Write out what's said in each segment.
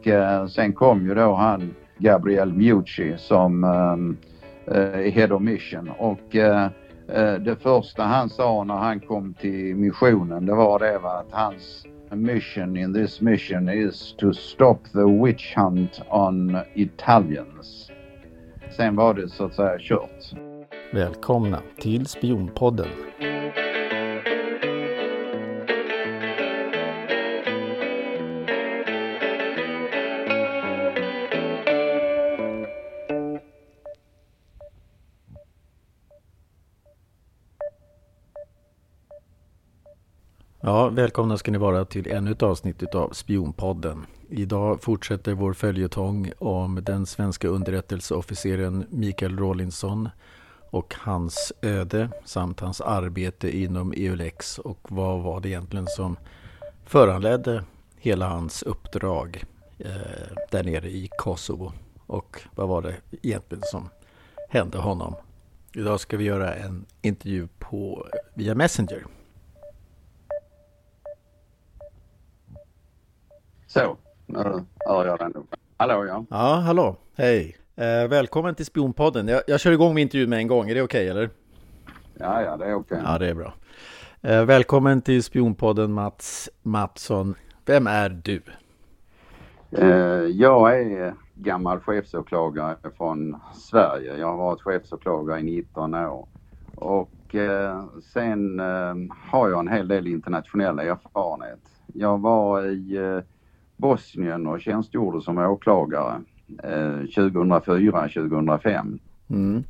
och eh, sen kom ju då han Gabriel Mucci som eh, eh Head of Mission och eh, eh, det första han sa när han kom till missionen det var det va, att hans mission in this mission is to stop the witch hunt on Italians. Sen var det så att säga kört. Välkomna till Spionpodden. Välkomna ska ni vara till ännu ett avsnitt av Spionpodden. Idag fortsätter vår följetong om den svenska underrättelseofficeren Mikael Rawlinson och hans öde samt hans arbete inom EULEX och vad var det egentligen som föranledde hela hans uppdrag eh, där nere i Kosovo och vad var det egentligen som hände honom. Idag ska vi göra en intervju på via Messenger. Så, nu hör jag den. Hallå ja. Ja, hallå. Hej. Eh, välkommen till Spionpodden. Jag, jag kör igång med intervjun med en gång. Är det okej okay, eller? Ja, ja, det är okej. Okay. Ja, det är bra. Eh, välkommen till Spionpodden Mats Mattsson. Vem är du? Eh, jag är gammal chefsåklagare från Sverige. Jag har varit chefsåklagare i 19 år. Och eh, sen eh, har jag en hel del internationell erfarenhet. Jag var i eh, Bosnien och tjänstgjorde som åklagare eh, 2004-2005. Mm.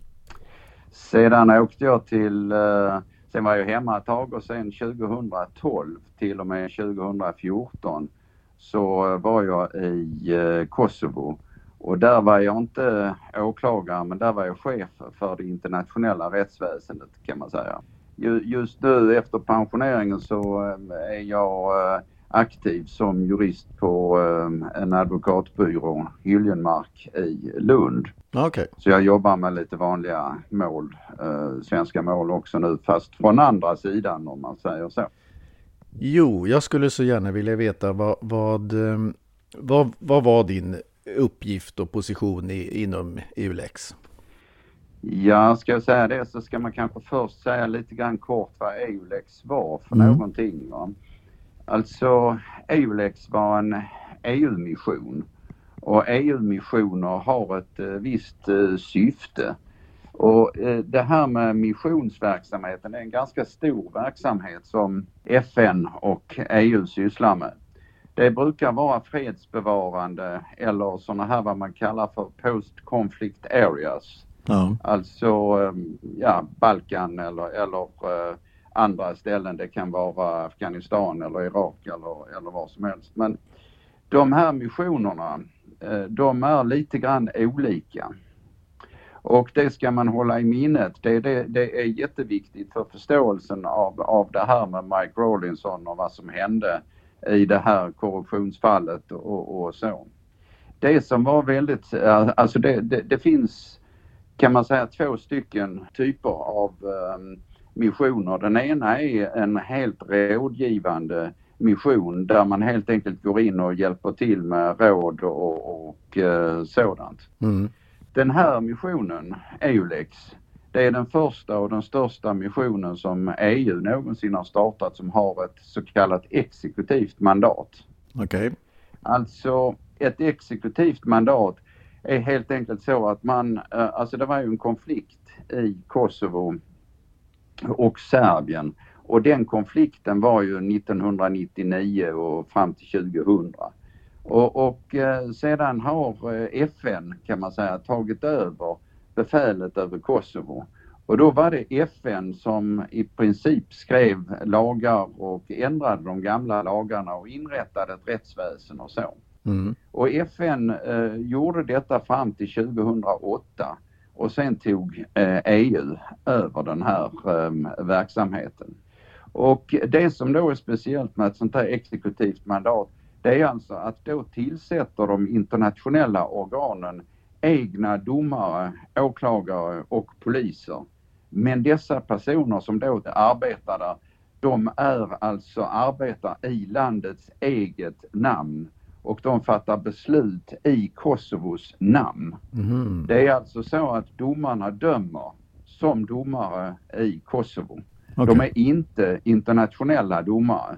Sedan åkte jag till, eh, sen var jag hemma ett tag och sen 2012 till och med 2014 så var jag i eh, Kosovo och där var jag inte åklagare men där var jag chef för det internationella rättsväsendet kan man säga. Just nu efter pensioneringen så eh, är jag eh, aktiv som jurist på eh, en advokatbyrå, Hyljenmark i Lund. Okay. Så jag jobbar med lite vanliga mål, eh, svenska mål också nu, fast från andra sidan om man säger så. Jo, jag skulle så gärna vilja veta vad, vad, ehm, vad, vad var din uppgift och position i, inom EULEX? Ja, ska jag säga det så ska man kanske först säga lite grann kort vad EULEX var för mm. någonting. Va? Alltså EULEX var en EU-mission och EU-missioner har ett eh, visst eh, syfte. Och eh, det här med missionsverksamheten är en ganska stor verksamhet som FN och EU sysslar med. Det brukar vara fredsbevarande eller sådana här vad man kallar för post conflict areas. Ja. Alltså ja, Balkan eller, eller andra ställen. Det kan vara Afghanistan eller Irak eller, eller vad som helst. Men de här missionerna, eh, de är lite grann olika. Och det ska man hålla i minnet. Det, det, det är jätteviktigt för förståelsen av, av det här med Mike Rawlinson och vad som hände i det här korruptionsfallet och, och så. Det som var väldigt, eh, alltså det, det, det, finns kan man säga två stycken typer av um, missioner. Den ena är en helt rådgivande mission där man helt enkelt går in och hjälper till med råd och, och eh, sådant. Mm. Den här missionen, EULEX, det är den första och den största missionen som EU någonsin har startat som har ett så kallat exekutivt mandat. Okej. Okay. Alltså ett exekutivt mandat är helt enkelt så att man, eh, alltså det var ju en konflikt i Kosovo och Serbien. Och den konflikten var ju 1999 och fram till 2000. Och, och eh, sedan har eh, FN kan man säga tagit över befälet över Kosovo. Och då var det FN som i princip skrev lagar och ändrade de gamla lagarna och inrättade ett rättsväsen och så. Mm. Och FN eh, gjorde detta fram till 2008 och sen tog EU eh, över den här ehm, verksamheten. Och det som då är speciellt med ett sånt här exekutivt mandat det är alltså att då tillsätter de internationella organen egna domare, åklagare och poliser. Men dessa personer som då arbetar där, de är alltså arbetar i landets eget namn och de fattar beslut i Kosovos namn. Mm. Det är alltså så att domarna dömer som domare i Kosovo. Okay. De är inte internationella domare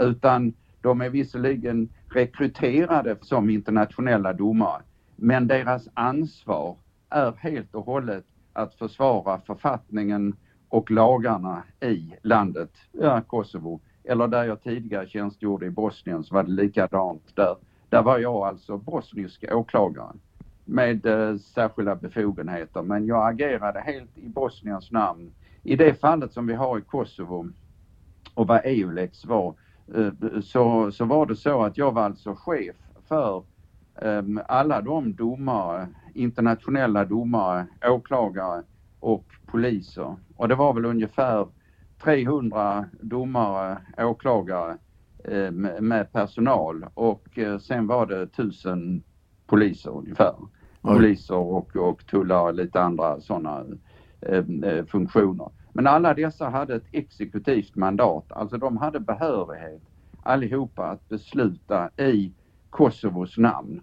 utan de är visserligen rekryterade som internationella domare men deras ansvar är helt och hållet att försvara författningen och lagarna i landet, ja, Kosovo. Eller där jag tidigare tjänstgjorde i Bosnien så var det likadant där. Där var jag alltså bosnisk åklagare med eh, särskilda befogenheter men jag agerade helt i Bosniens namn. I det fallet som vi har i Kosovo och vad EULEX var eh, så, så var det så att jag var alltså chef för eh, alla de domare, internationella domare, åklagare och poliser. Och det var väl ungefär 300 domare, åklagare eh, med personal och eh, sen var det 1000 poliser ungefär. Poliser och, och tullare och lite andra sådana eh, funktioner. Men alla dessa hade ett exekutivt mandat, alltså de hade behörighet allihopa att besluta i Kosovos namn.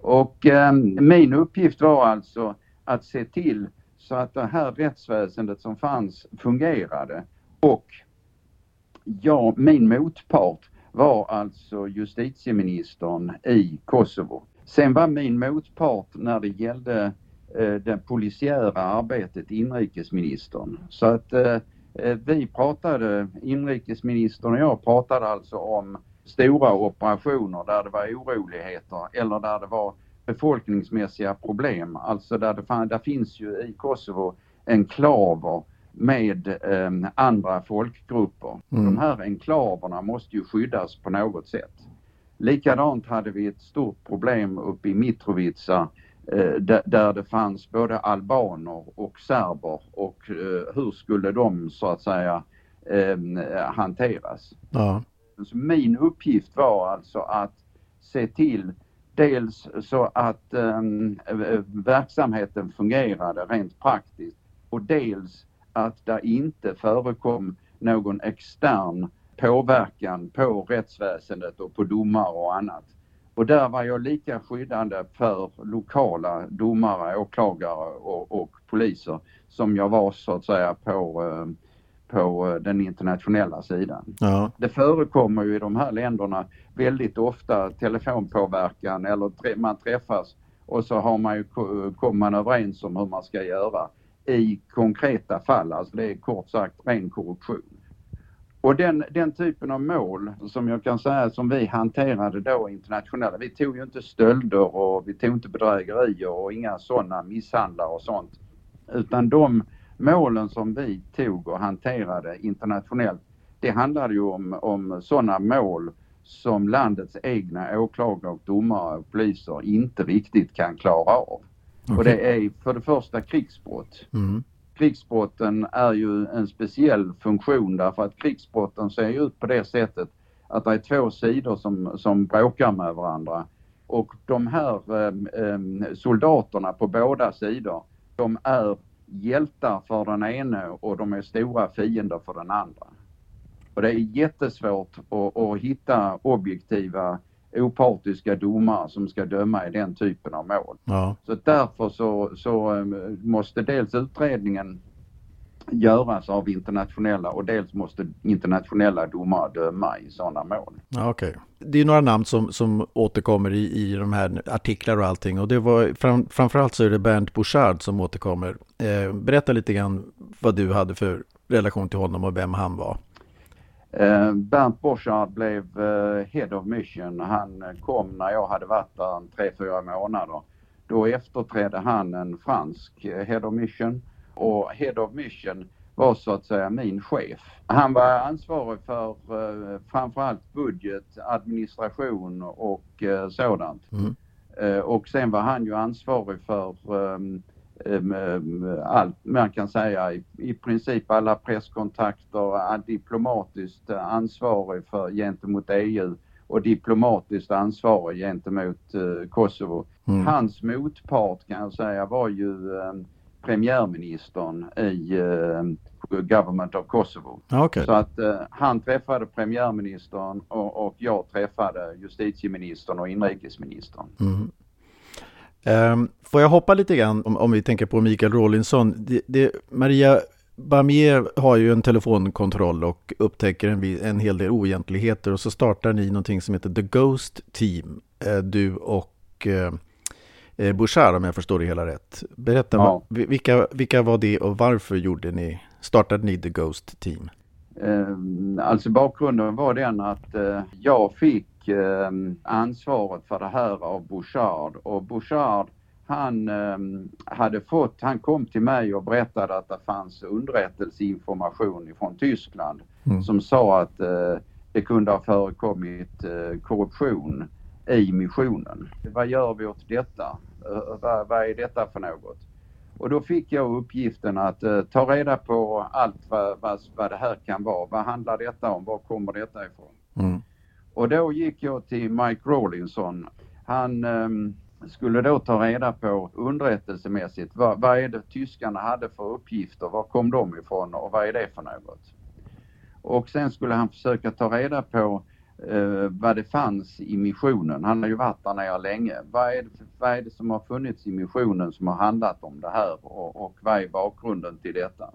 Och eh, min uppgift var alltså att se till så att det här rättsväsendet som fanns fungerade och ja, min motpart var alltså justitieministern i Kosovo. Sen var min motpart när det gällde eh, det polisiära arbetet inrikesministern. Så att eh, eh vi pratade, inrikesministern och jag pratade alltså om stora operationer där det var oroligheter eller där det var befolkningsmässiga problem. Alltså där det, fann, där finns ju i Kosovo enklaver med eh, andra folkgrupper. Mm. De här enklaverna måste ju skyddas på något sätt. Likadant hade vi ett stort problem uppe i Mitrovica eh, där det fanns både albaner och serber och eh, hur skulle de så att säga eh, hanteras. Ja. Så min uppgift var alltså att se till dels så att um, verksamheten fungerade rent praktiskt och dels att det inte förekom någon extern påverkan på rättsväsendet och på domare och annat. Och där var jag lika skyddande för lokala domare, åklagare och, och poliser som jag var så att säga på, eh, på den internationella sidan. Ja. Det förekommer ju i de här länderna väldigt ofta telefonpåverkan eller man träffas och så har man ju, kommer man överens om hur man ska göra i konkreta fall. Alltså det är kort sagt ren korruption. Och den, den typen av mål som jag kan säga som vi hanterade då internationella, vi tog ju inte stölder och vi tog inte bedrägerier och inga sådana misshandlar och sånt. Utan de målen som vi tog och hanterade internationellt, det handlade ju om, om sådana mål som landets egna åklagare och domare och poliser inte riktigt kan klara av. Okay. Och det är för det första krigsbrott. Mm. Krigsbrotten är ju en speciell funktion därför att krigsbrotten ser ut på det sättet att det är två sidor som, som bråkar med varandra. Och de här eh, soldaterna på båda sidor, de är hjältar för den ene och de är stora fiender för den andra. Och det är jättesvårt att, att hitta objektiva opartiska domare som ska döma i den typen av mål. Ja. Så därför så, så eh, måste dels utredningen göras av internationella och dels måste internationella domare döma i sådana mål. Ja, okay. Det är några namn som, som återkommer i, i de här artiklar och allting och det var fram, framförallt så är det Bernt Bouchard som återkommer. Eh, berätta lite grann vad du hade för relation till honom och vem han var. Eh, Bernt Borchardt blev eh, Head of Mission. Han eh, kom när jag hade varit där tre, fyra månader. Då efterträdde han en fransk Head of Mission och Head of Mission var så att säga min chef. Han var ansvarig för framförallt budget, administration och sådant. Mm. och sen var han ju ansvarig för ehm, allt man kan säga i, i princip alla presskontakter, diplomatiskt ansvarig för gentemot EU och diplomatiskt ansvarig gentemot uh, Kosovo. Mm. Hans motpart kan jag säga var ju premiärministern i Government of Kosovo. Okay. Så att uh, han träffade premiärministern och, och, jag träffade justitieministern och inrikesministern. Mm. Um, får jag hoppa lite grann om, om vi tänker på Mikael Rawlinson. Det, det, Maria Bamier har ju en telefonkontroll och upptäcker en, en hel del oegentligheter och så startar ni någonting som heter The Ghost Team, eh, du och eh, eh, Bouchard om jag förstår det hela rätt. Berätta, ja. vilka, vilka var det och varför gjorde ni, startade ni The Ghost Team? Alltså bakgrunden var den att jag fick ansvaret för det här av Bouchard och Bouchard han eh, hade fått, han kom till mig och berättade att det fanns underrättelseinformation ifrån Tyskland mm. som sa att eh, det kunde ha förekommit eh, korruption i missionen. Vad gör vi åt detta? Uh, vad, vad, är detta för något? Och då fick jag uppgiften att ta reda på allt vad, vad, vad, det här kan vara. Vad handlar detta om? Var kommer detta ifrån? Mm. Och då gick jag till Mike Rawlinson. Han um, skulle då ta reda på underrättelsemässigt vad, vad är det tyskarna hade för uppgifter, var kom de ifrån och vad är det för något? Och sen skulle han försöka ta reda på eh, vad det fanns i missionen. Han har ju varit där nere länge. Vad är, det, vad är det som har funnits i missionen som har handlat om det här och, och vad är bakgrunden till detta?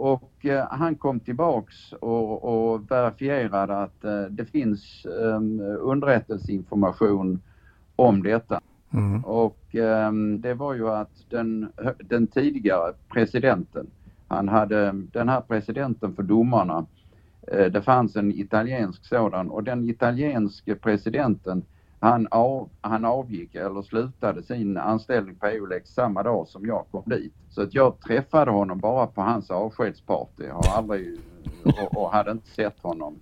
Och eh, han kom tillbaks och, och verifierade att eh, det finns eh, underrättelseinformation om detta. Mm. Och um, det var ju att den, den tidigare presidenten, han hade den här presidenten för domarna, uh, det fanns en italiensk sådan och den italienske presidenten han, av, han avgick eller slutade sin anställning på Eulex samma dag som jag kom dit. Så att jag träffade honom bara på hans avskedsparty har aldrig, och, och hade inte sett honom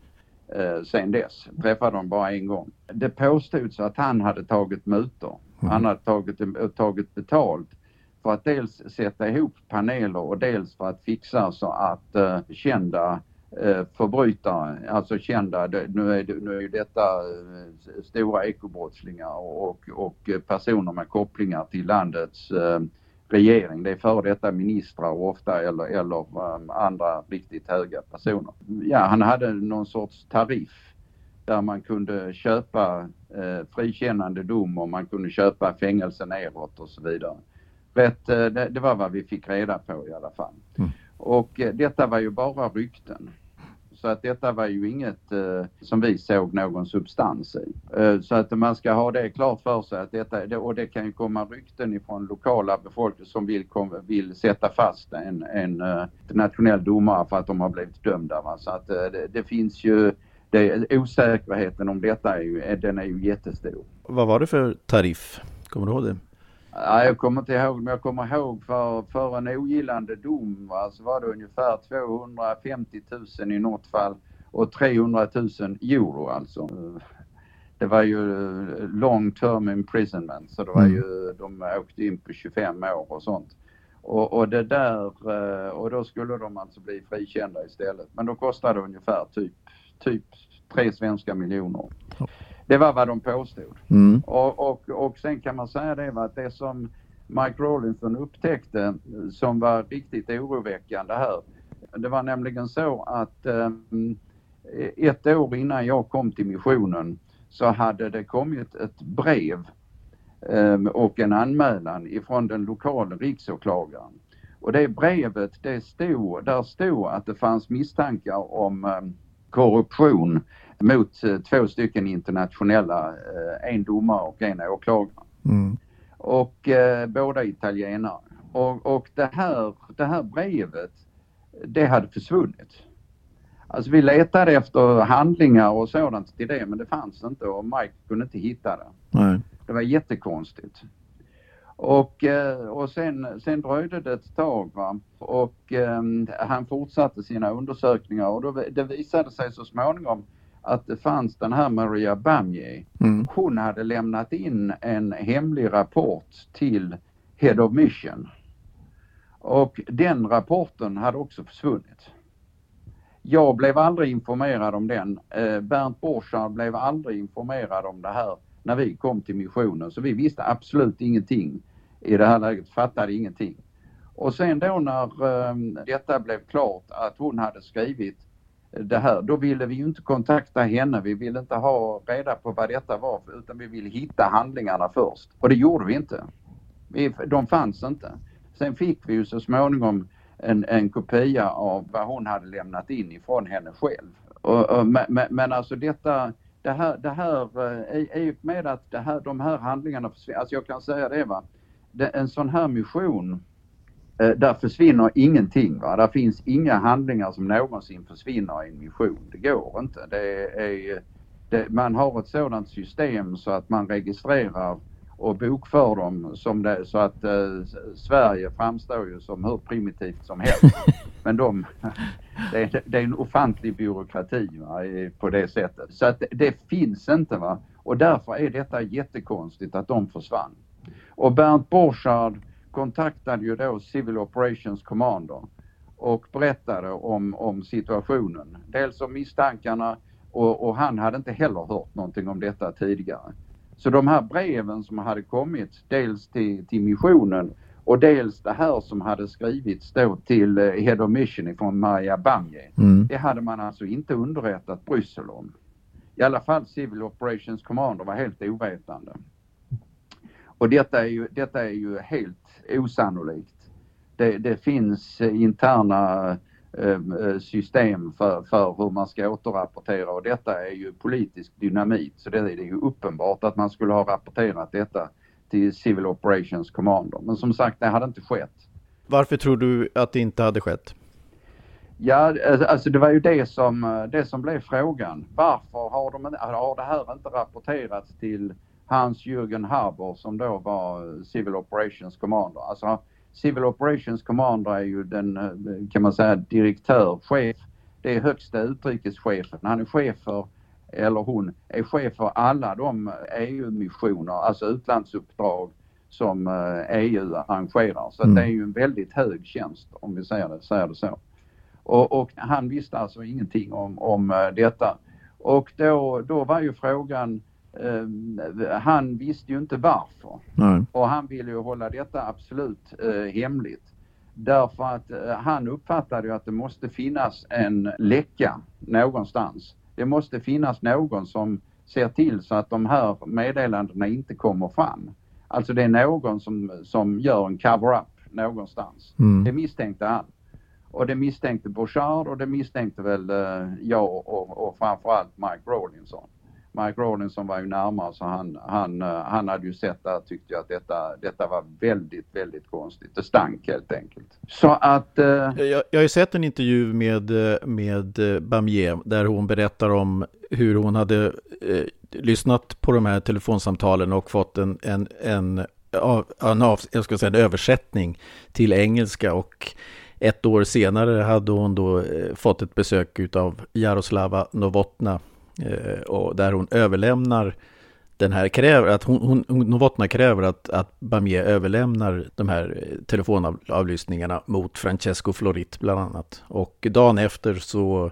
eh, sen dess. Träffade honom bara en gång. Det påstods att han hade tagit mutor Mm. Han hade tagit, tagit betalt för att dels sätta ihop paneler och dels för att fixa så att uh, kända Eh, förbrytare, alltså kända, nu är, nu är ju detta eh, stora ekobrottslingar och, och personer med kopplingar till landets eh, regering. Det är före detta ministrar ofta eller, eller andra riktigt höga personer. Ja, han hade någon sorts tariff där man kunde köpa eh, frikännande dom och man kunde köpa fängelse neråt och så vidare. Rätt, det, det, var vad vi fick reda på i alla fall. Mm. Och eh, detta var ju bara rykten. Så att detta var ju inget eh, som vi såg någon substans i. Eh, så att man ska ha det klart för sig att detta, och det kan ju komma rykten ifrån lokala befolkning som vill, kom, vill sätta fast en, en eh, nationell domare för att de har blivit dömda. Va? Så att eh, det, det, finns ju det, osäkerheten om detta är ju, den är ju jättestor. Vad var det för tariff? Kommer du ihåg det? Ja, jag kommer inte ihåg, men jag kommer ihåg för, för en ogillande dom va, så var det ungefär 250 000 i något fall och 300 000 euro alltså. Det var ju long term imprisonment så det var mm. ju, de åkte in på 25 år och sånt. Och, och det där, eh, och då skulle de alltså bli frikända istället. Men då kostade det ungefär typ typ tre svenska miljoner. Det var vad de påstod. Mm. Och, och, och sen kan man säga det att det som Mike Rawlinson upptäckte som var riktigt oroväckande här. Det var nämligen så att um, ett år innan jag kom till missionen så hade det kommit ett brev um, och en anmälan ifrån den lokala riksåklagaren. Och det brevet, det stod, där stod att det fanns misstankar om um, korruption mot eh, två stycken internationella, eh, en domare och en åklagare. Mm. Och eh, båda italienare. Och, och det, här, det här brevet, det hade försvunnit. Alltså vi letade efter handlingar och sådant till det men det fanns inte och Mike kunde inte hitta det. Nej. Det var jättekonstigt. Och, eh, och sen, sen dröjde det ett tag va? och eh, han fortsatte sina undersökningar och då, det visade sig så småningom att det fanns den här Maria Bamier. Mm. Hon hade lämnat in en hemlig rapport till Head of Mission. Och den rapporten hade också försvunnit. Jag blev aldrig informerad om den. Eh, Bernt Borchardt blev aldrig informerad om det här när vi kom till missionen så vi visste absolut ingenting i det här läget, fattade ingenting. Och sen då när um, detta blev klart att hon hade skrivit det här, då ville vi ju inte kontakta henne. Vi ville inte ha reda på vad detta var utan vi ville hitta handlingarna först. Och det gjorde vi inte. Vi, de fanns inte. Sen fick vi ju så småningom en, en kopia av vad hon hade lämnat in ifrån henne själv. Och, och, men, men alltså detta, det här, det här eh, är i och med att det här, de här handlingarna försvinner, alltså jag kan säga det va, det, en sån här mission där försvinner ingenting. Va? Där finns inga handlingar som någonsin försvinner i en mission. Det går inte. Det är, det, man har ett sådant system så att man registrerar och bokför dem som det, så att eh, Sverige framstår ju som hur primitivt som helst. Men de, det, är, det är en ofantlig byråkrati va, på det sättet. Så att det, det finns inte va. Och därför är detta jättekonstigt att de försvann. Och Bernt Borchardt kontaktade ju då Civil Operations Commander och berättade om, om situationen. Dels om misstankarna och, och, han hade inte heller hört någonting om detta tidigare. Så de här breven som hade kommit dels till, till missionen och dels det här som hade skrivits då till eh, Head of Mission från Maria Bamje. Mm. Det hade man alltså inte underrättat Bryssel om. I alla fall Civil Operations Commander var helt ovetande. Och detta är ju, detta är ju helt osannolikt. Det, det finns interna eh, system för, för hur man ska återrapportera och detta är ju politisk dynamit så det är ju uppenbart att man skulle ha rapporterat detta till Civil Operations Commander. Men som sagt, det hade inte skett. Varför tror du att det inte hade skett? Ja, alltså det var ju det som, det som blev frågan. Varför har, de, har det här inte rapporterats till Hans-Jürgen Haber som då var Civil Operations Commander. Alltså Civil Operations Commander är ju den, eh, kan man säga, direktör, chef. Det är högsta utrikeschefen. Han är chef för, eller hon, är chef för alla de EU-missioner, alltså utlandsuppdrag som EU eh, e arrangerar. Så mm. det är ju en väldigt hög tjänst om vi säger det, säger det så. Och, och, han visste alltså ingenting om, om eh, detta. Och då, då var ju frågan Uh, han visste ju inte varför. Nej. Och han ville ju hålla detta absolut uh, hemligt. Därför att uh, han uppfattade ju att det måste finnas en läcka någonstans. Det måste finnas någon som ser till så att de här meddelandena inte kommer fram. Alltså det är någon som, som gör en cover-up någonstans. Mm. Det misstänkte han. Och det misstänkte Bouchard och det misstänkte väl jag och, och framförallt Mike Rawlinson. Mike Rawlinson var ju närmare så han, han, eh, han hade ju sett det tyckte jag att detta, detta var väldigt, väldigt konstigt. Det stank helt enkelt. Så att... Eh... Jag, jag har ju sett en intervju med, eh, med eh, Bamier där hon berättar om hur hon hade eh, lyssnat på de här telefonsamtalen och fått en, en, en, en, av, jag ska säga, en översättning till engelska och ett år senare hade hon då fått ett besök av Jaroslava Novotna Eh, och där hon överlämnar den här kräver, att hon, hon Novotna kräver att, att Bamier överlämnar de här eh, telefonavlyssningarna mot Francesco Florit bland annat. Och dagen efter så,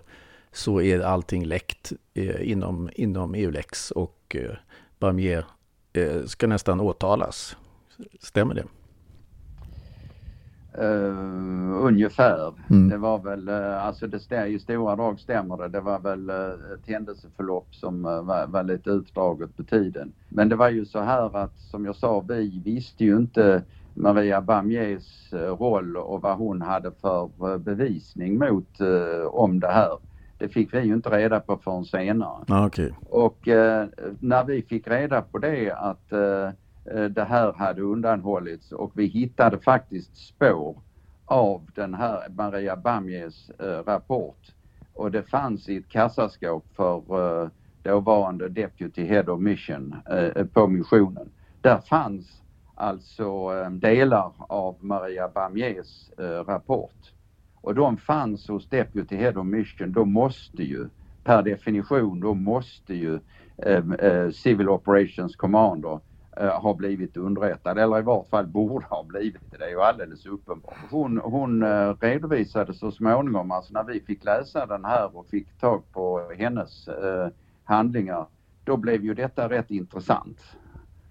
så är allting läckt eh, inom, inom EU-lex och eh, Bamier eh, ska nästan åtalas. Stämmer det? Uh, ungefär. Mm. Det var väl, uh, alltså det stä, i stora drag stämmer det. Det var väl uh, ett händelseförlopp som var, var, lite utdraget på tiden. Men det var ju så här att som jag sa, vi visste ju inte Maria Bamiers roll och vad hon hade för bevisning mot om det här. Det fick vi ju inte reda på förrän senare. Ah, okay. Och när vi fick reda på det att Eh, Eh, det här hade undanhållits och vi hittade faktiskt spår av den här Maria Bamjes eh, rapport och det fanns i ett kassaskåp för eh, dåvarande Deputy Head of Mission på missionen. Där fanns alltså delar av Maria Bamjes rapport och de fanns hos Deputy Head of Mission. Då måste ju per definition, då måste ju Civil Operations Commander Eh, har blivit underrättad eller i vart fall borde ha blivit det. Det är ju alldeles uppenbart. Hon, hon eh, redovisade så småningom, alltså när vi fick läsa den här och fick tag på hennes eh, handlingar, då blev ju detta rätt intressant.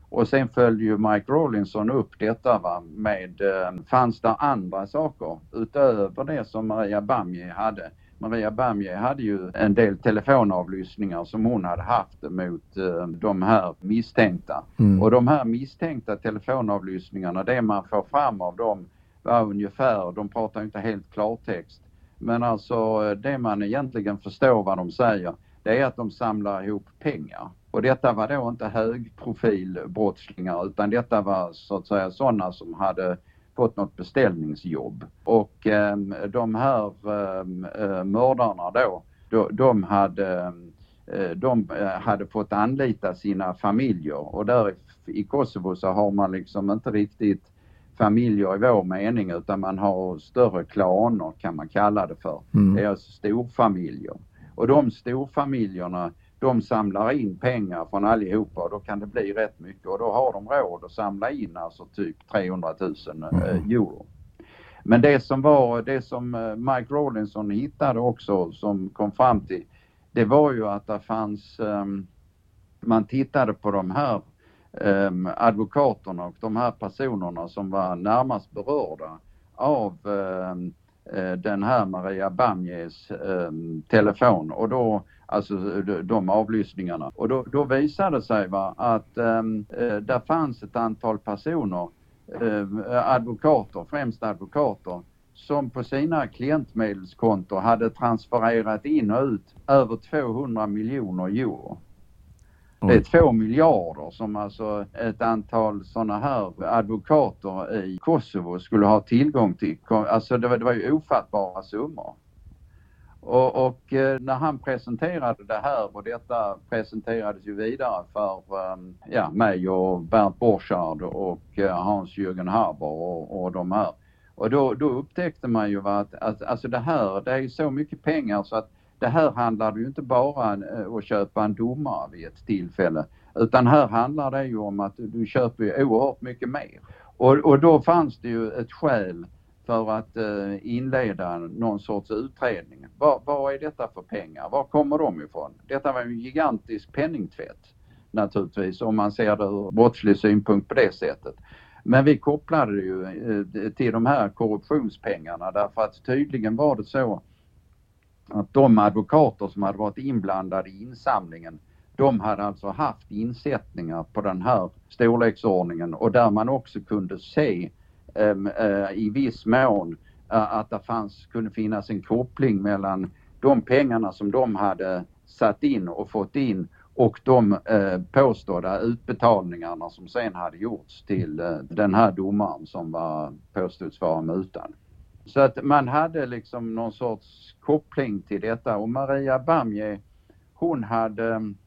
Och sen följde ju Mike Rawlinson upp detta va, med, eh, fanns det andra saker utöver det som Maria Bamje hade? Maria Bamje hade ju en del telefonavlyssningar som hon hade haft mot eh, de här misstänkta. Mm. Och de här misstänkta telefonavlyssningarna, det man får fram av dem var ungefär, de pratar inte helt klartext, men alltså det man egentligen förstår vad de säger, det är att de samlar ihop pengar. Och detta var då inte högprofilbrottslingar utan detta var så att säga sådana som hade fått något beställningsjobb. Och eh, de här ehm, eh, mördarna då, de, de hade eh, de eh, hade fått anlita sina familjer och där i Kosovo så har man liksom inte riktigt familjer i vår mening utan man har större klaner kan man kalla det för. Mm. Det är alltså storfamiljer. Och de storfamiljerna de samlar in pengar från allihopa och då kan det bli rätt mycket och då har de råd att samla in alltså typ 300 000 eh, mm. euro. Men det som var, det som eh, Mike Rawlinson hittade också som kom fram till, det var ju att det fanns, um, man tittade på de här um, advokaterna och de här personerna som var närmast berörda av um, Eh, den här Maria Bamjes ehm, telefon och då alltså de avlyssningarna. Och då, då visade det sig va, att um, där fanns ett antal personer, ehm, advokater, främst advokater, som på sina klientmedelskonton hade transfererat in och ut över 200 miljoner euro. Det är två miljarder som alltså ett antal sådana här advokater i Kosovo skulle ha tillgång till. Alltså det var, det var ju ofattbara summor. Och, och, eh, när han presenterade det här och detta presenterades ju vidare för um, ja, mig och Bernt Borchardt och uh, Hans-Jürgen Haber och, och de här. Och då, då upptäckte man ju att, att alltså det här, det är så mycket pengar så att det här handlar ju inte bara om att köpa en domare vid ett tillfälle utan här handlar det ju om att du köper ju oerhört mycket mer. Och, och då fanns det ju ett skäl för att eh, inleda någon sorts utredning. Vad, är detta för pengar? Var kommer de ifrån? Detta var en gigantisk penningtvätt naturligtvis om man ser det ur brottslig synpunkt på det sättet. Men vi kopplade det ju eh, till de här korruptionspengarna därför att tydligen var det så att de advokater som hade varit inblandade i insamlingen de hade alltså haft insättningar på den här storleksordningen och där man också kunde se um, uh, i viss mån uh, att det fanns, kunde finnas en koppling mellan de pengarna som de hade satt in och fått in och de eh, påstådda utbetalningarna som sen hade gjorts till eh, den här domaren som var påstods vara mutad. Så att man hade liksom någon sorts koppling till detta och Maria Bamje hon hade mm,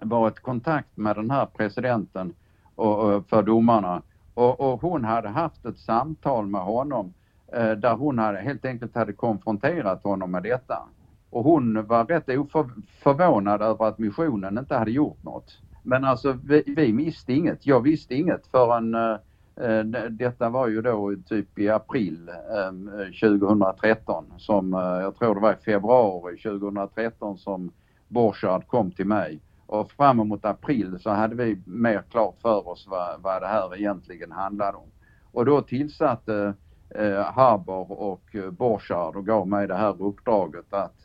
varit i kontakt med den här presidenten och, och för domarna och, och, hon hade haft ett samtal med honom eh, där hon hade, helt enkelt hade konfronterat honom med detta. Och hon var rätt oförvånad över att missionen inte hade gjort något. Men alltså vi, vi visste inget. Jag visste inget förrän eh Eh, detta var ju då typ i april ehm, eh, 2013 som eh, jag tror det var i februari 2013 som Borchard kom till mig och fram emot april så hade vi mer klart för oss vad, vad det här egentligen handlade om. Och då tillsatte eh, Haber och Borchard och gav mig det här uppdraget att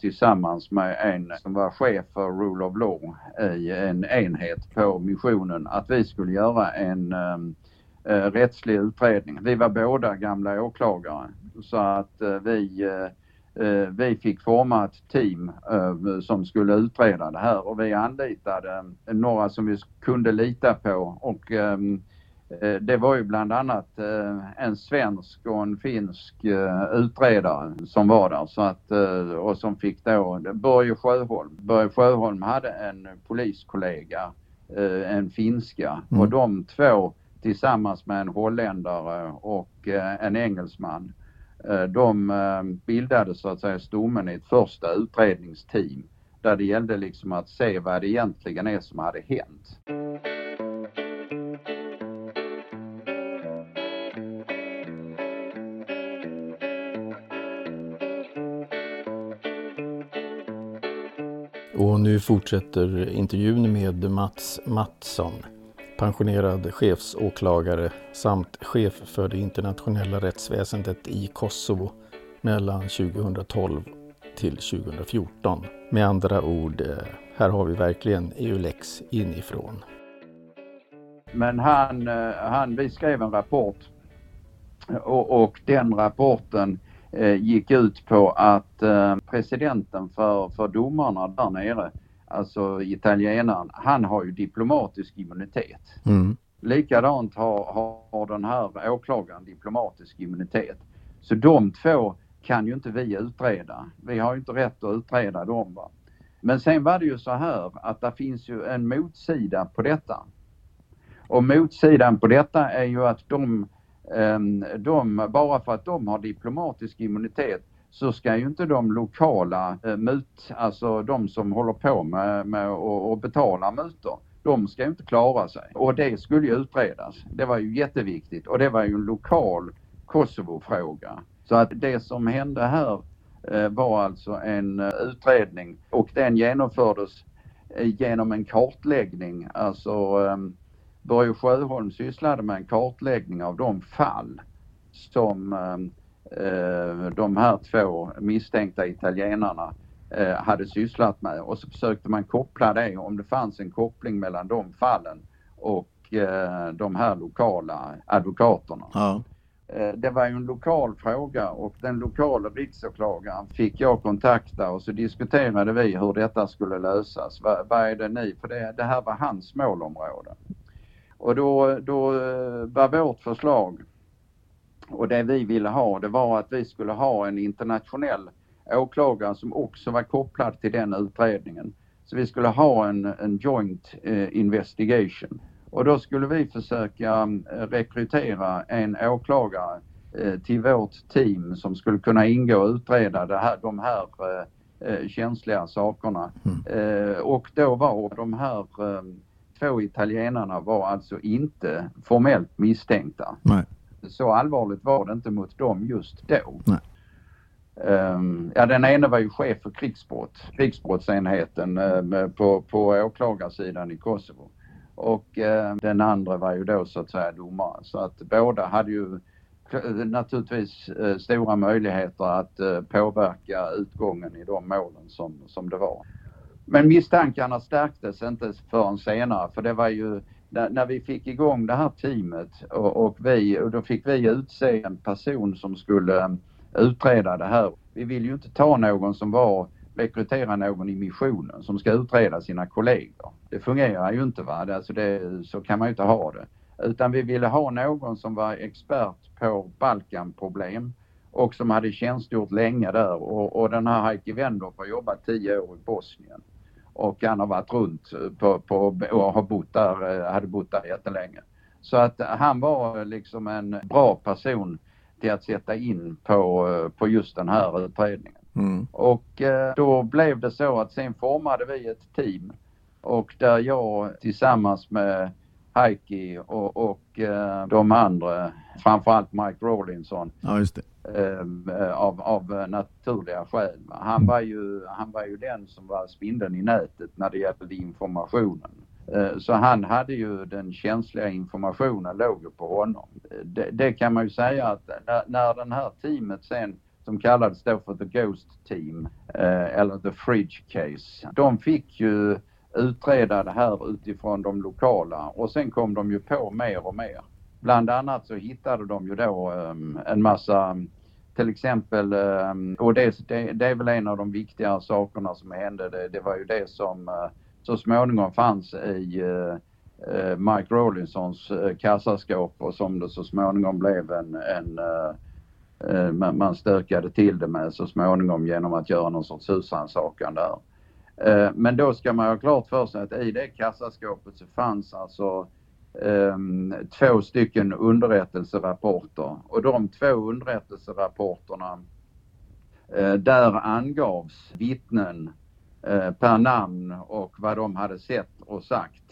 tillsammans med en som var chef för Rule of Law i en enhet på missionen att vi skulle göra en ehm, eh, eh rättslig utredning. Vi var båda gamla åklagare så att eh, vi eh, Eh, vi fick forma ett team eh, som skulle utreda det här och vi anlitade några som vi kunde lita på och ehm, eh, det var ju bland annat en svensk och en finsk utredare som var där så att, och som fick då Börje Sjöholm. Börje Sjöholm hade en poliskollega, en finska mm. och de två tillsammans med en holländare och eh, en engelsman eh, de eh, bildade så att säga stommen i ett första utredningsteam där det gällde liksom att se vad det egentligen är som hade hänt. Och nu fortsätter intervjun med Mats Mattsson pensionerad chefsåklagare samt chef för det internationella rättsväsendet i Kosovo mellan 2012 till 2014. Med andra ord, eh, här har vi verkligen EULEX inifrån. Men han, eh, han, vi skrev en rapport och, och den rapporten eh, gick ut på att presidenten för, för domarna där nere, alltså italienaren, han har ju diplomatisk immunitet. Mm. Likadant har, har den här åklagaren diplomatisk immunitet. Så de två kan ju inte vi utreda. Vi har ju inte rätt att utreda dem. Va? Men sen var det ju så här att det finns ju en motsida på detta. Och motsidan på detta är ju att de, ehm, de, bara för att de har diplomatisk immunitet så ska ju inte de lokala eh, mut, alltså de som håller på med, med och, och mutor, de ska ju inte klara sig. Och det skulle ju utredas. Det var ju jätteviktigt och det var ju en lokal Kosovo-fråga. Så att det som hände här eh, var alltså en eh, utredning och den genomfördes eh, genom en kartläggning, alltså ehm, Börje Sjöholm sysslade med en kartläggning av de fall som eh, de här två misstänkta italienarna eh, hade sysslat med och så försökte man koppla det om det fanns en koppling mellan de fallen och eh, de här lokala advokaterna. Ja. Eh, det var ju en lokal fråga och den lokala riksåklagaren fick jag kontakta och så diskuterade vi hur detta skulle lösas. Vad, är det ni, för det, det här var hans målområde. Och då, då eh, var vårt förslag och det vi ville ha det var att vi skulle ha en internationell åklagare som också var kopplad till den utredningen. Så vi skulle ha en, en joint eh, investigation. Och då skulle vi försöka eh, rekrytera en åklagare eh, till vårt team som skulle kunna ingå och utreda det här, de här eh känsliga sakerna. Mm. och då var de här två italienarna var alltså inte formellt misstänkta. Nej. Så allvarligt var det inte mot dem just då. Nej. Um, ja, den ena var ju chef för krigsbrott, krigsbrottsenheten uh, på, på åklagarsidan i Kosovo. Och uh, den andra var ju då så att säga domare. Så att båda hade ju naturligtvis uh, stora möjligheter att påverka utgången i de målen som, som det var. Men misstankarna stärktes inte förrän senare för det var ju när, när vi fick igång det här teamet och, och, vi, och då fick vi utse en person som skulle um, utreda det här. Vi vill ju inte ta någon som var rekrytera någon i missionen som ska utreda sina kollegor. Det fungerar ju inte va, alltså det, så kan man ju inte ha det. Utan vi ville ha någon som var expert på Balkanproblem och som hade tjänstgjort länge där och, och den här Heikki Wendorf har jobbat tio år i Bosnien och han har varit runt på, på, och har bott där, eh, hade bott där jättelänge. Så att han var liksom en bra person till att sätta in på, eh, på just den här utredningen. Mm. Och eh, då blev det så att sen formade vi ett team och där jag tillsammans med Heikki och, och eh, de andra, framförallt Mike Rawlinson. Ja, just det. Eh, av, av naturliga skäl. Han var, ju, han var ju den som var spindeln i nätet när det gällde informationen. Eh, så han hade ju den känsliga informationen låg ju på honom. Det, det kan man ju säga att när, när den här teamet sen som kallades då för The Ghost Team eh, eller The Fridge Case. De fick ju utreda det här utifrån de lokala och sen kom de ju på mer och mer. Bland annat så hittade de ju då um, en massa till exempel, ehm, och det, det, det, är väl en av de viktigare sakerna som hände, det, det var ju det som eh, så småningom fanns i eh, eh, Mike Rawlinsons kassaskåp och som det så småningom blev en, en man, man stökade till det med så småningom genom att göra någon sorts husrannsakan där. Eh, men då ska man ha klart för sig att i det kassaskåpet så fanns alltså ehm, två stycken underrättelserapporter och de två underrättelserapporterna eh, där angavs vittnen eh, per namn och vad de hade sett och sagt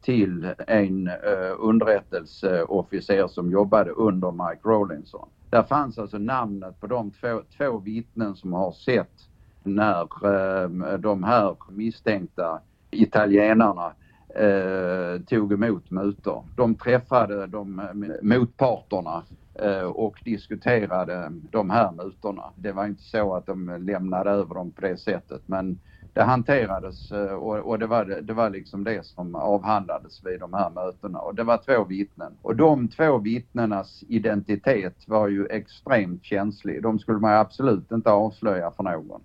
till en underrättelseofficer som jobbade under Mike Rawlinson. Där fanns alltså namnet på de två, två vittnen som har sett när eh, de här misstänkta italienarna eh, tog emot mutor. De träffade de eh, motparterna eh, och diskuterade de här mutorna. Det var inte så att de lämnade över dem på det sättet men det hanterades eh, och, och det, var, det var liksom det som avhandlades vid de här mötena och det var två vittnen. Och de två vittnenas identitet var ju extremt känslig. De skulle man absolut inte avslöja för någon.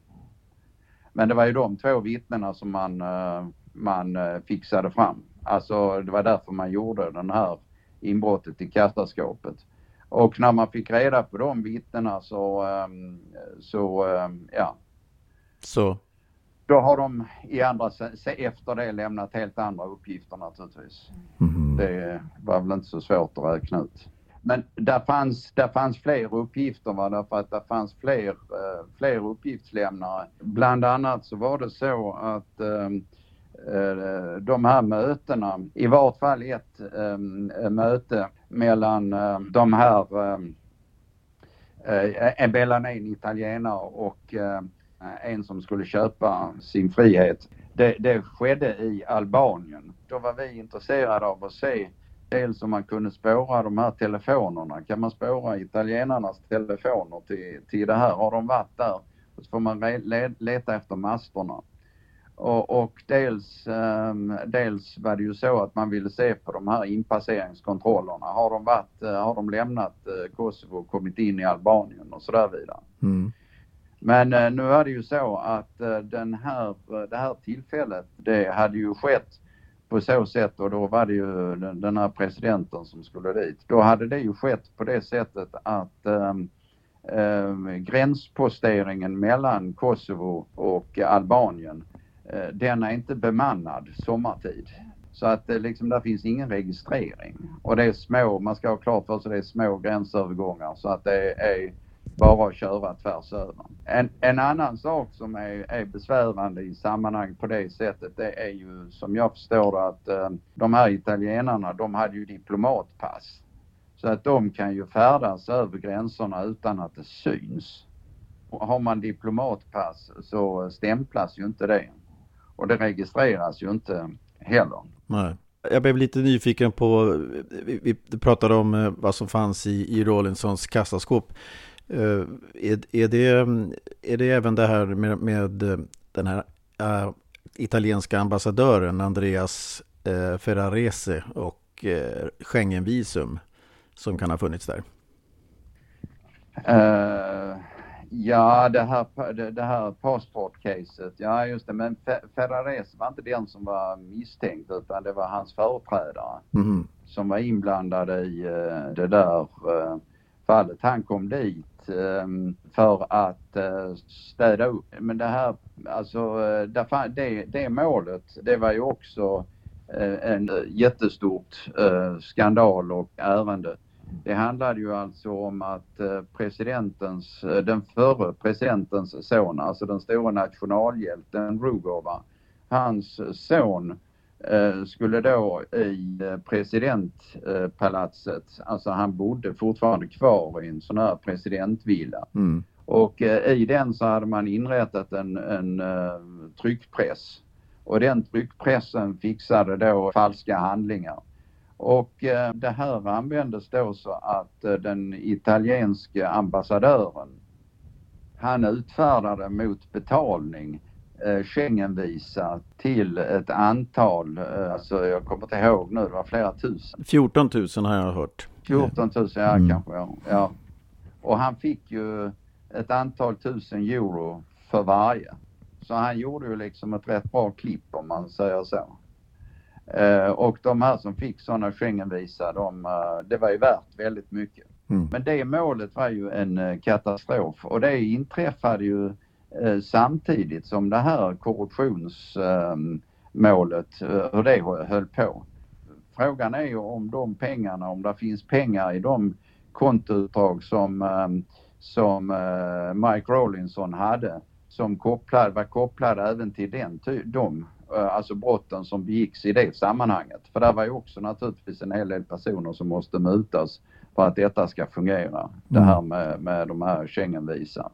Men det var ju de två vittnena som man, eh, man eh, fixade fram. Alltså det var därför man gjorde den här inbrottet i kassaskåpet. Och när man fick reda på de vittnena så, ehm, så ehm, ja. Så? Då har de i andra, efter det lämnat helt andra uppgifter naturligtvis. Mm. Det var väl inte så svårt att räkna ut. Men där fanns, där fanns fler uppgifter va? därför att det fanns fler, eh, fler uppgiftslämnare. Bland annat så var det så att ehm, eh, de här mötena, i vart fall ett ehm, möte mellan ehm, de här eh, mellan en italienare och en som skulle köpa sin frihet. Det, det skedde i Albanien. Då var vi intresserade av att se dels om man kunde spåra de här telefonerna. Kan man spåra italienarnas telefoner till, till det här? Har de varit där? Och så får man leta efter masterna. Och, och dels, um, dels var det ju så att man ville se på de här inpasseringskontrollerna. Har de, varit, uh, har de lämnat uh, Kosovo och kommit in i Albanien och så där vidare. Mm. Men uh, nu är det ju så att den här, det här tillfället, det hade ju skett på så sätt och då var det ju den, den här presidenten som skulle dit. Då hade det ju skett på det sättet att ehm, ähm, gränsposteringen mellan Kosovo och Albanien, äh, den är inte bemannad sommartid. Så att det liksom, där finns ingen registrering. Och det är små, man ska ha klart för sig det är små gränsövergångar så att det är bara att köra tvärs över. En, en annan sak som är, är besvärande i sammanhang på det sättet det är ju som jag förstår att eh, de här italienarna de hade ju diplomatpass. Så att de kan ju färdas över gränserna utan att det syns. Och har man diplomatpass så stämplas ju inte det. Och det registreras ju inte heller. Nej. Jag blev lite nyfiken på, vi, pratade om eh, vad som fanns i, i Rawlinsons kassaskåp. Eh, är, är, det, är det även det här med, med eh, den här äh, italienska ambassadören Andreas äh, Ferrarese och äh, Schengenvisum som kan ha funnits där? Uh, ja, det här, det, det här passportcaset, ja just det, men Ferrarese var inte den som var misstänkt utan det var hans företrädare mm. som var inblandade i uh, det där uh, fallet. Han kom dit ehm, för att eh, städa upp. Men det här, alltså eh, det, det målet, det var ju också eh, en jättestort skandal och ärende. Det handlade ju alltså om att presidentens, den förre presidentens son, alltså den stora nationalhjälten Rugova, hans son skulle då i eh, presidentpalatset, alltså han bodde fortfarande kvar i en sån här presidentvilla. Mm. Och eh, i den så hade man inrättat en, en tryckpress. Och den tryckpressen fixade då falska handlingar. Och det här användes då så att den italienske ambassadören han utfärdade mot betalning eh, Schengenvisa till ett antal, eh, alltså jag kommer inte ihåg nu, det var flera tusen. 14 000 har jag hört. 14 000, ja mm. kanske ja. ja. Och han fick ju ett antal tusen euro för varje. Så han gjorde ju liksom ett rätt bra klipp om man säger så. Eh, och de här som fick sådana Schengenvisa, de, eh, det var ju värt väldigt mycket. Mm. Men det målet var ju en eh, katastrof och det inträffade ju Eh, samtidigt som det här korruptionsmålet, eh, hur det höll på. Frågan är ju om de pengarna, om det finns pengar i de kontoutdrag som, eh, som Mike Rawlinson hade som kopplad, var kopplade även till den, de, alltså brotten som begicks i det sammanhanget. För där var ju också naturligtvis en hel del personer som måste mutas för att detta ska fungera. Det mm. här med, med de här Schengenvisa.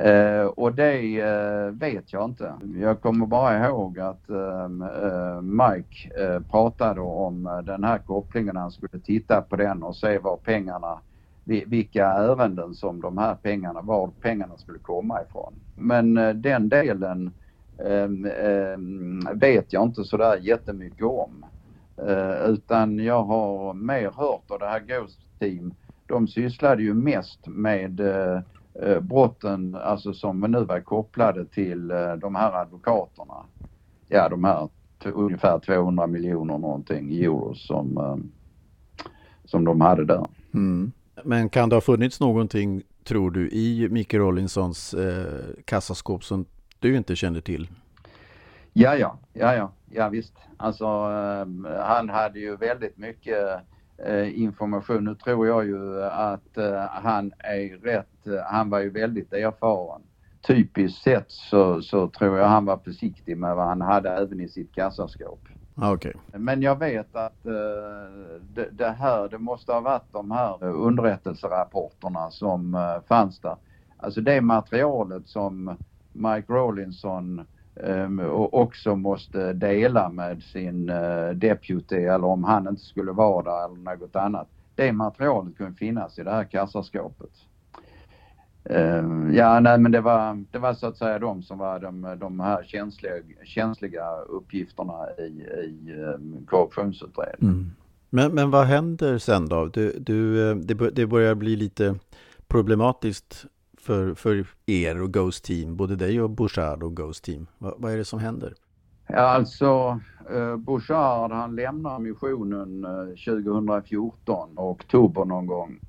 Eh, och det eh, vet jag inte. Jag kommer bara ihåg att ehm, eh, Mike eh, pratade om eh, den här kopplingen. Han skulle titta på den och se var pengarna, vilka ärenden som de här pengarna, var pengarna skulle komma ifrån. Men eh, den delen ehm, ehm, vet jag inte sådär jättemycket om. utan jag har mer hört av det här Ghost Team. De sysslade ju mest med eh, brotten alltså som nu var kopplade till eh, de här advokaterna. Ja, de här ungefär 200 miljoner någonting euro som, eh, som de hade där. Mm. Men kan det ha funnits någonting, tror du, i Micke Rollinsons eh, kassaskåp som du inte kände till? Ja, ja, ja, ja, ja visst. Alltså, eh, han hade ju väldigt mycket Eh, information. Nu tror jag ju att eh, han är rätt, eh, han var ju väldigt erfaren. Typiskt sett så, så tror jag han var försiktig med vad han hade även i sitt kassaskåp. Ah, okay. Men jag vet att det, det, här, det måste ha varit de här underrättelserapporterna som fanns där. Alltså det materialet som Mike Rawlinson Ehm, och också måste dela med sin eh, deputy eller om han inte skulle vara där eller något annat. Det materialet kunde finnas i det här kassaskåpet. Ehm, ja, nej men det var, det var så att säga de som var de, de här känsliga, känsliga uppgifterna i, i ehm, korruptionsutredningen. Mm. Men, men vad händer sen då? Du, du, eh, det, det börjar bli lite problematiskt för, för er och Ghost Team, både dig och Bouchard och Ghost Team? Va, vad är det som händer? Ja, alltså eh, Bouchard han lämnar missionen eh, 2014, oktober någon gång.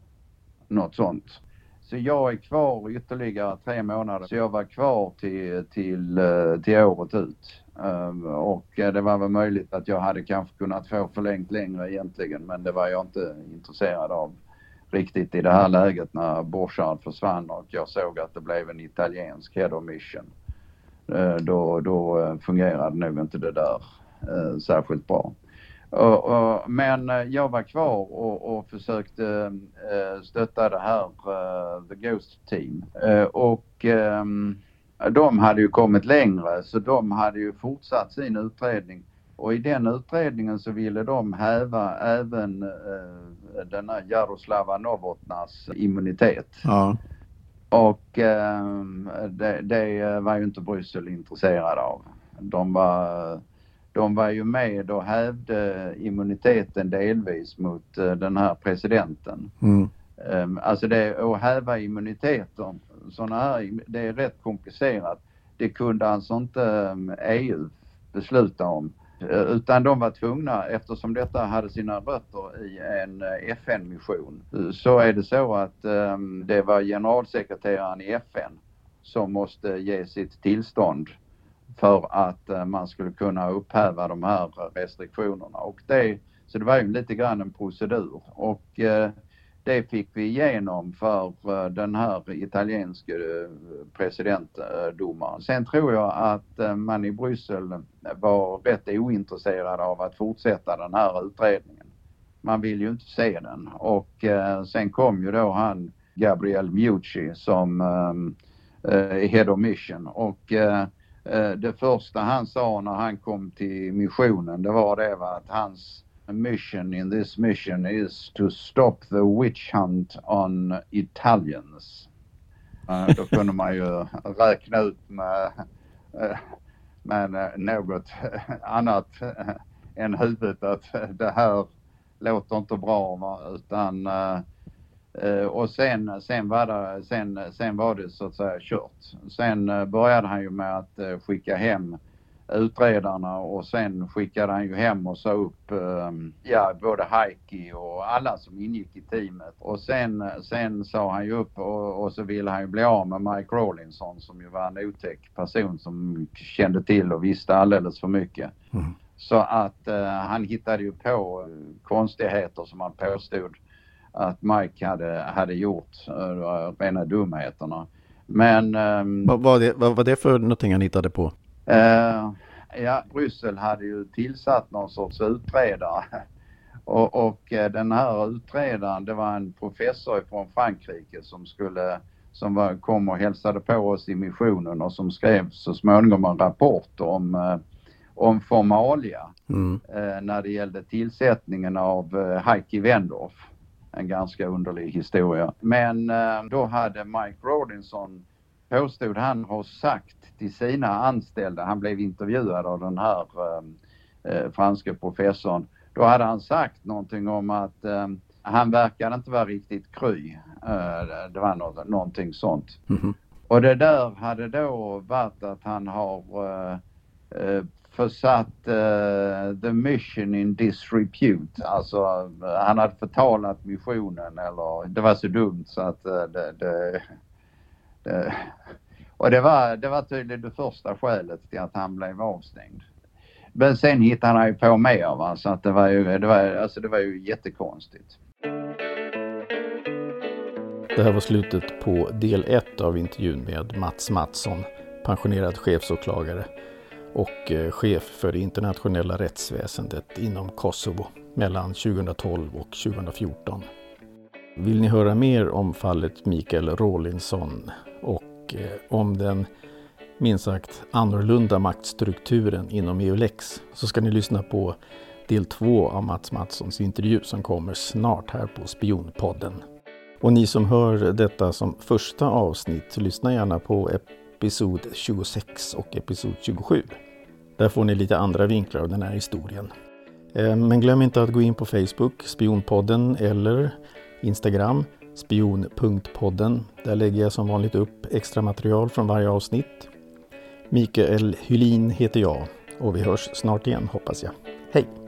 Något sånt. Så jag är kvar ytterligare tre månader. Så jag var kvar till, till, eh, till året ut. Eh, och eh, det var väl möjligt att jag hade kanske kunnat få förlängt längre egentligen men det var jag inte intresserad av riktigt i det här läget när Borchardt försvann och jag såg att det blev en italiensk head of mission. Eh, då, då eh, fungerade nog inte det där eh, särskilt bra. Men jag var kvar och, och försökte stötta det här The Ghost Team. och ehm, de hade ju kommit längre så de hade ju fortsatt sin utredning och i den utredningen så ville de häva även eh, den här Jaroslava Novotnas immunitet. Ja. Och eh, det, det, var ju inte Bryssel intresserad av. De var, de var ju med och hävde immuniteten delvis mot eh, den här presidenten. Mm. Um, alltså det att häva immuniteten, sådana här, det är rätt komplicerat. Det kunde alltså inte EU besluta om. Eh, utan de var tvungna, eftersom detta hade sina rötter i en eh, FN-mission, eh, så är det så att ehm, det var generalsekreteraren i FN som måste ge sitt tillstånd för att man skulle kunna upphäva de här restriktionerna. Och det, så det var ju lite grann en procedur. Och det fick vi igenom för eh, den här italienske eh, presidentdomaren. Sen tror jag att eh, man i Bryssel var rätt ointresserad av att fortsätta den här utredningen. Man vill ju inte se den och sen kom ju då han Gabriel Mucci som Head of Mission och det första han sa när han kom till missionen det var det att hans mission in this mission is to stop the witch hunt on Italians. Uh, då kunde man ju räkna ut med, med något annat än huvudet att det här låter inte bra utan eh, och sen, sen, var det, sen, sen var det så att säga kört. Sen eh, började han ju med att eh, skicka hem utredarna och sen skickade han ju hem och sa upp ehm, ja, både Heikki och alla som ingick i teamet. Och sen, sen sa han ju upp och, och så ville han ju bli av med Mike Rawlinson som ju var en otäck person som kände till och visste alldeles för mycket. Mm. Så att uh, han hittade ju på konstigheter som han påstod att Mike hade, hade gjort, uh, rena dumheterna. Men... Um, vad, var det, vad var det för någonting han hittade på? Uh, ja, Bryssel hade ju tillsatt någon sorts utredare. Och, och, eh, den här utredaren, det var en professor från Frankrike som skulle som var, kom och hälsade på oss i missionen och som skrev så småningom en rapport om, eh, om formalia mm. eh, när det gällde tillsättningen av eh, Heikki Wendorf. En ganska underlig historia. Men eh, då hade Mike Rawlinson, påstod han, ha sagt till sina anställda, han blev intervjuad av den här eh, eh franske professorn, då hade han sagt någonting om att eh, han verkade inte vara riktigt kry. Eh, det var något, någonting sånt. Mm -hmm. Och det där hade då varit att han har uh, uh, försatt uh, the mission in disrepute. Alltså han hade förtalat missionen eller det var så dumt så att det, det, det och det var, det var tydligen det första skälet till att han blev avstängd. Men sen hittade han ju på mer va? så att det var ju, det var, alltså det var ju jättekonstigt. Det här var slutet på del 1 av intervjun med Mats Mattsson, pensionerad chefsåklagare och eh, chef för det internationella rättsväsendet inom Kosovo mellan 2012 och 2014. Vill ni höra mer om fallet Mikael Rawlinson och om den minst sagt annorlunda maktstrukturen inom EULEX så ska ni lyssna på del två av Mats Mattssons intervju som kommer snart här på Spionpodden. Och ni som hör detta som första avsnitt, lyssna gärna på episod 26 och episod 27. Där får ni lite andra vinklar av den här historien. Eh, men glöm inte att gå in på Facebook, Spionpodden eller Instagram, spion.podden. Där lägger jag som vanligt upp extra material från varje avsnitt. Mikael Hylin heter jag och vi hörs snart igen hoppas jag. Hej!